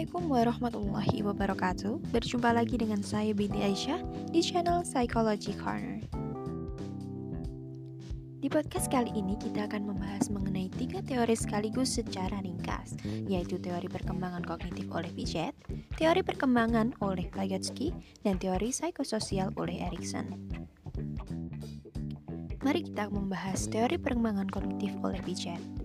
Assalamualaikum warahmatullahi wabarakatuh. Berjumpa lagi dengan saya Binti Aisyah di channel Psychology Corner. Di podcast kali ini kita akan membahas mengenai tiga teori sekaligus secara ringkas Yaitu teori perkembangan kognitif oleh Piaget, teori perkembangan oleh Vygotsky, dan teori psikososial oleh Erikson. Mari kita membahas teori perkembangan kognitif oleh Piaget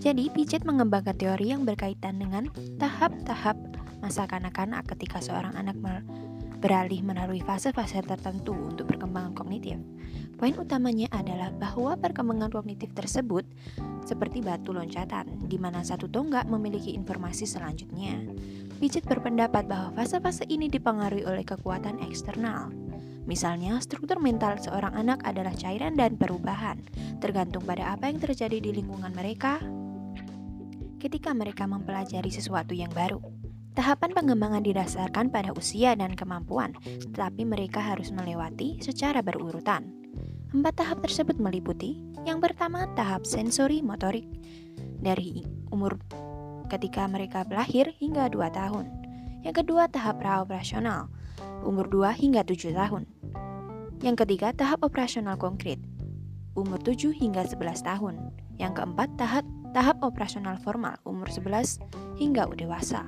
jadi, Piaget mengembangkan teori yang berkaitan dengan tahap-tahap masa kanak-kanak ketika seorang anak beralih melalui fase-fase tertentu untuk perkembangan kognitif. Poin utamanya adalah bahwa perkembangan kognitif tersebut seperti batu loncatan, di mana satu tonggak memiliki informasi selanjutnya. Piaget berpendapat bahwa fase-fase ini dipengaruhi oleh kekuatan eksternal. Misalnya, struktur mental seorang anak adalah cairan dan perubahan, tergantung pada apa yang terjadi di lingkungan mereka, ketika mereka mempelajari sesuatu yang baru. Tahapan pengembangan didasarkan pada usia dan kemampuan, tetapi mereka harus melewati secara berurutan. Empat tahap tersebut meliputi yang pertama tahap sensori motorik dari umur ketika mereka lahir hingga 2 tahun. Yang kedua tahap pra-operasional, umur 2 hingga 7 tahun. Yang ketiga tahap operasional konkret, umur 7 hingga 11 tahun. Yang keempat tahap tahap operasional formal umur 11 hingga dewasa.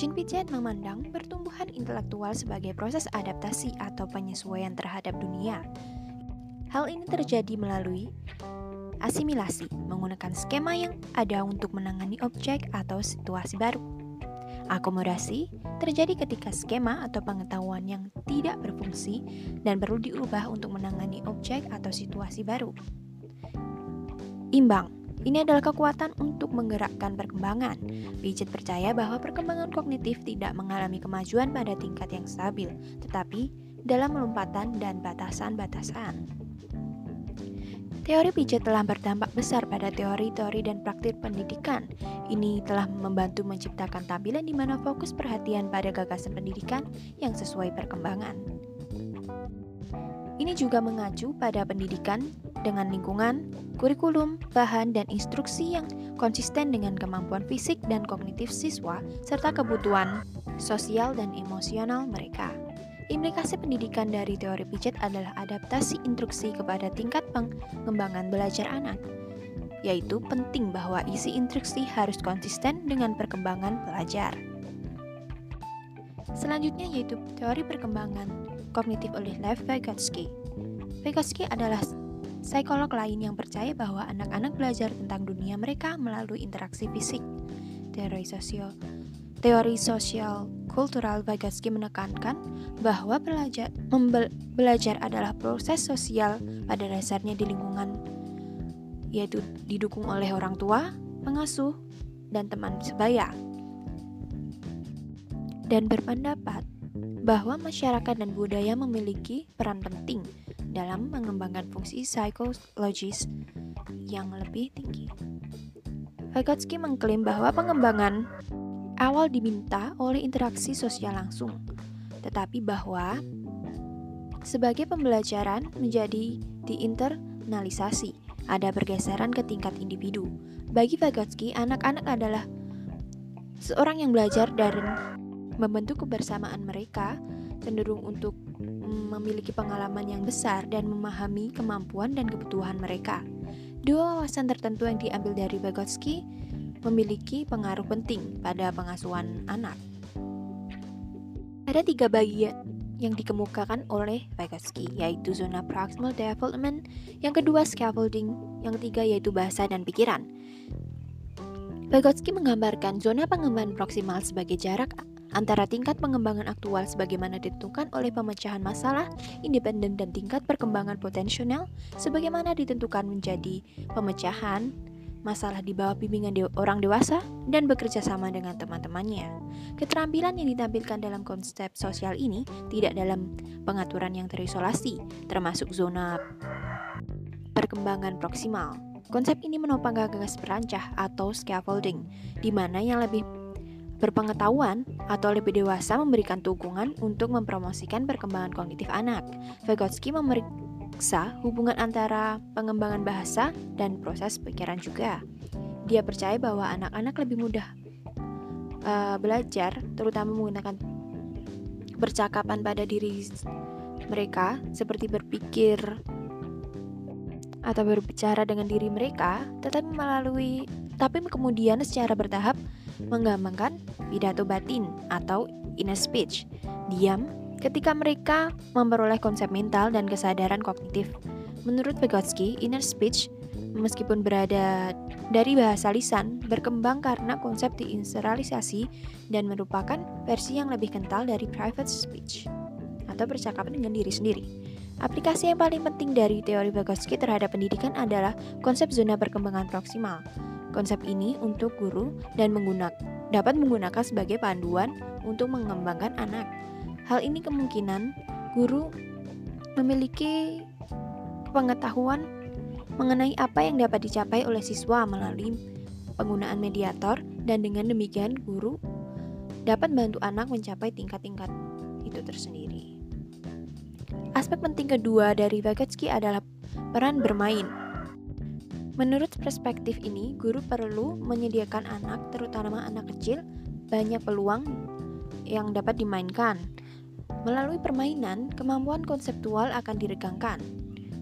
Jean Piaget memandang pertumbuhan intelektual sebagai proses adaptasi atau penyesuaian terhadap dunia. Hal ini terjadi melalui asimilasi, menggunakan skema yang ada untuk menangani objek atau situasi baru. Akomodasi terjadi ketika skema atau pengetahuan yang tidak berfungsi dan perlu diubah untuk menangani objek atau situasi baru. Imbang ini adalah kekuatan untuk menggerakkan perkembangan. Piaget percaya bahwa perkembangan kognitif tidak mengalami kemajuan pada tingkat yang stabil, tetapi dalam lompatan dan batasan-batasan. Teori Piaget telah berdampak besar pada teori-teori dan praktik pendidikan. Ini telah membantu menciptakan tampilan di mana fokus perhatian pada gagasan pendidikan yang sesuai perkembangan. Ini juga mengacu pada pendidikan dengan lingkungan, kurikulum, bahan, dan instruksi yang konsisten dengan kemampuan fisik dan kognitif siswa, serta kebutuhan sosial dan emosional mereka. Implikasi pendidikan dari teori Piaget adalah adaptasi instruksi kepada tingkat pengembangan belajar anak, yaitu penting bahwa isi instruksi harus konsisten dengan perkembangan pelajar. Selanjutnya yaitu teori perkembangan kognitif oleh Lev Vygotsky. Vygotsky adalah psikolog lain yang percaya bahwa anak-anak belajar tentang dunia mereka melalui interaksi fisik. Teori sosial Teori sosial kultural Vygotsky menekankan bahwa belajar, belajar adalah proses sosial pada dasarnya di lingkungan yaitu didukung oleh orang tua, pengasuh, dan teman sebaya. Dan berpendapat bahwa masyarakat dan budaya memiliki peran penting dalam mengembangkan fungsi psikologis yang lebih tinggi. Vygotsky mengklaim bahwa pengembangan awal diminta oleh interaksi sosial langsung, tetapi bahwa sebagai pembelajaran menjadi diinternalisasi, ada pergeseran ke tingkat individu. Bagi Vygotsky, anak-anak adalah seorang yang belajar dari membentuk kebersamaan mereka cenderung untuk memiliki pengalaman yang besar dan memahami kemampuan dan kebutuhan mereka. Dua wawasan tertentu yang diambil dari Vygotsky memiliki pengaruh penting pada pengasuhan anak. Ada tiga bagian yang dikemukakan oleh Vygotsky, yaitu zona proximal development, yang kedua scaffolding, yang ketiga yaitu bahasa dan pikiran. Vygotsky menggambarkan zona pengembangan proksimal sebagai jarak antara tingkat pengembangan aktual sebagaimana ditentukan oleh pemecahan masalah independen dan tingkat perkembangan potensial sebagaimana ditentukan menjadi pemecahan masalah di bawah bimbingan de orang dewasa dan bekerja sama dengan teman-temannya. Keterampilan yang ditampilkan dalam konsep sosial ini tidak dalam pengaturan yang terisolasi, termasuk zona perkembangan proksimal. Konsep ini menopang gagas perancah atau scaffolding, di mana yang lebih berpengetahuan atau lebih dewasa memberikan dukungan untuk mempromosikan perkembangan kognitif anak. Vygotsky memeriksa hubungan antara pengembangan bahasa dan proses pikiran juga. Dia percaya bahwa anak-anak lebih mudah uh, belajar, terutama menggunakan percakapan pada diri mereka, seperti berpikir atau berbicara dengan diri mereka, tetapi melalui tapi kemudian secara bertahap mengembangkan pidato batin atau inner speech. Diam ketika mereka memperoleh konsep mental dan kesadaran kognitif. Menurut Vygotsky, inner speech meskipun berada dari bahasa lisan, berkembang karena konsep diinseralisasi dan merupakan versi yang lebih kental dari private speech atau percakapan dengan diri sendiri. Aplikasi yang paling penting dari teori Vygotsky terhadap pendidikan adalah konsep zona perkembangan proksimal. Konsep ini untuk guru dan menggunakan dapat menggunakan sebagai panduan untuk mengembangkan anak. Hal ini kemungkinan guru memiliki pengetahuan mengenai apa yang dapat dicapai oleh siswa melalui penggunaan mediator dan dengan demikian guru dapat membantu anak mencapai tingkat-tingkat itu tersendiri. Aspek penting kedua dari Vygotsky adalah peran bermain. Menurut perspektif ini, guru perlu menyediakan anak, terutama anak kecil, banyak peluang yang dapat dimainkan. Melalui permainan, kemampuan konseptual akan diregangkan.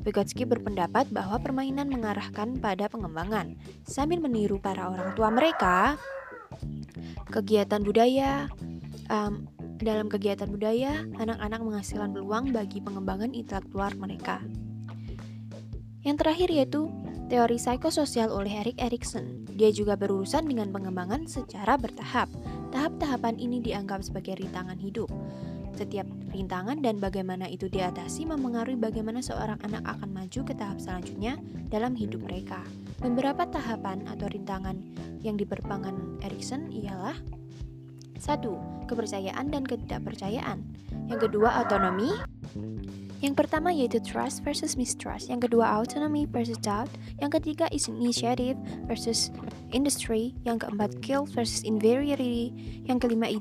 Vygotsky berpendapat bahwa permainan mengarahkan pada pengembangan. Sambil meniru para orang tua mereka, kegiatan budaya um, dalam kegiatan budaya, anak-anak menghasilkan peluang bagi pengembangan intelektual mereka. Yang terakhir yaitu teori psikososial oleh Erik Erikson. Dia juga berurusan dengan pengembangan secara bertahap. Tahap-tahapan ini dianggap sebagai rintangan hidup. Setiap rintangan dan bagaimana itu diatasi memengaruhi bagaimana seorang anak akan maju ke tahap selanjutnya dalam hidup mereka. Beberapa tahapan atau rintangan yang diperbangun Erikson ialah satu, kepercayaan dan ketidakpercayaan. Yang kedua, autonomi. Yang pertama yaitu trust versus mistrust. Yang kedua, autonomy versus doubt. Yang ketiga is initiative versus industry. Yang keempat, guilt versus inferiority. Yang kelima,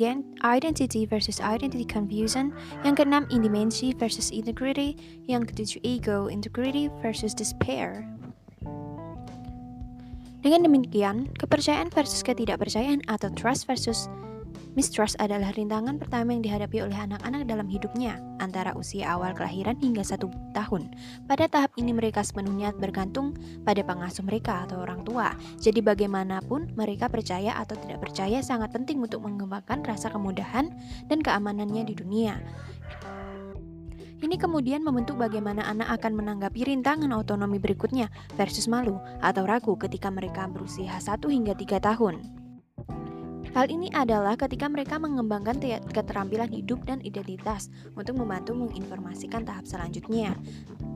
identity versus identity confusion. Yang keenam, independency versus integrity. Yang ketujuh, ego, integrity versus despair. Dengan demikian, kepercayaan versus ketidakpercayaan atau trust versus Mistrust adalah rintangan pertama yang dihadapi oleh anak-anak dalam hidupnya, antara usia awal kelahiran hingga satu tahun. Pada tahap ini mereka sepenuhnya bergantung pada pengasuh mereka atau orang tua. Jadi bagaimanapun mereka percaya atau tidak percaya sangat penting untuk mengembangkan rasa kemudahan dan keamanannya di dunia. Ini kemudian membentuk bagaimana anak akan menanggapi rintangan otonomi berikutnya versus malu atau ragu ketika mereka berusia 1 hingga 3 tahun. Hal ini adalah ketika mereka mengembangkan keterampilan hidup dan identitas untuk membantu menginformasikan tahap selanjutnya.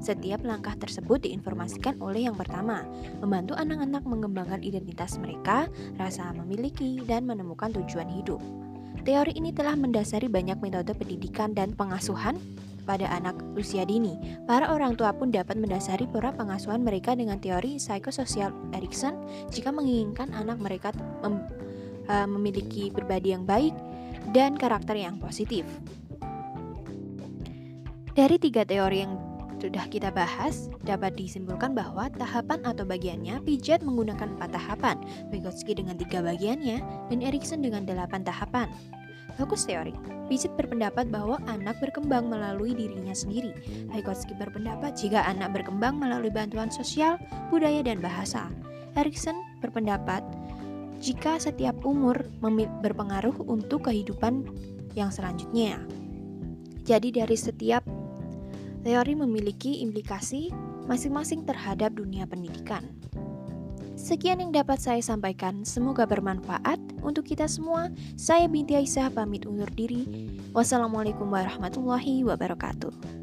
Setiap langkah tersebut diinformasikan oleh yang pertama, membantu anak-anak mengembangkan identitas mereka, rasa memiliki, dan menemukan tujuan hidup. Teori ini telah mendasari banyak metode pendidikan dan pengasuhan pada anak usia dini. Para orang tua pun dapat mendasari pola pengasuhan mereka dengan teori psikososial Erikson jika menginginkan anak mereka uh, memiliki pribadi yang baik dan karakter yang positif. Dari tiga teori yang sudah kita bahas, dapat disimpulkan bahwa tahapan atau bagiannya pijat menggunakan empat tahapan, Vygotsky dengan tiga bagiannya, dan Erikson dengan delapan tahapan. Bagus teori. Pijat berpendapat bahwa anak berkembang melalui dirinya sendiri. Vygotsky berpendapat jika anak berkembang melalui bantuan sosial, budaya, dan bahasa. Erikson berpendapat jika setiap umur berpengaruh untuk kehidupan yang selanjutnya. Jadi dari setiap teori memiliki implikasi masing-masing terhadap dunia pendidikan. Sekian yang dapat saya sampaikan, semoga bermanfaat untuk kita semua. Saya Binti Aisyah pamit undur diri. Wassalamualaikum warahmatullahi wabarakatuh.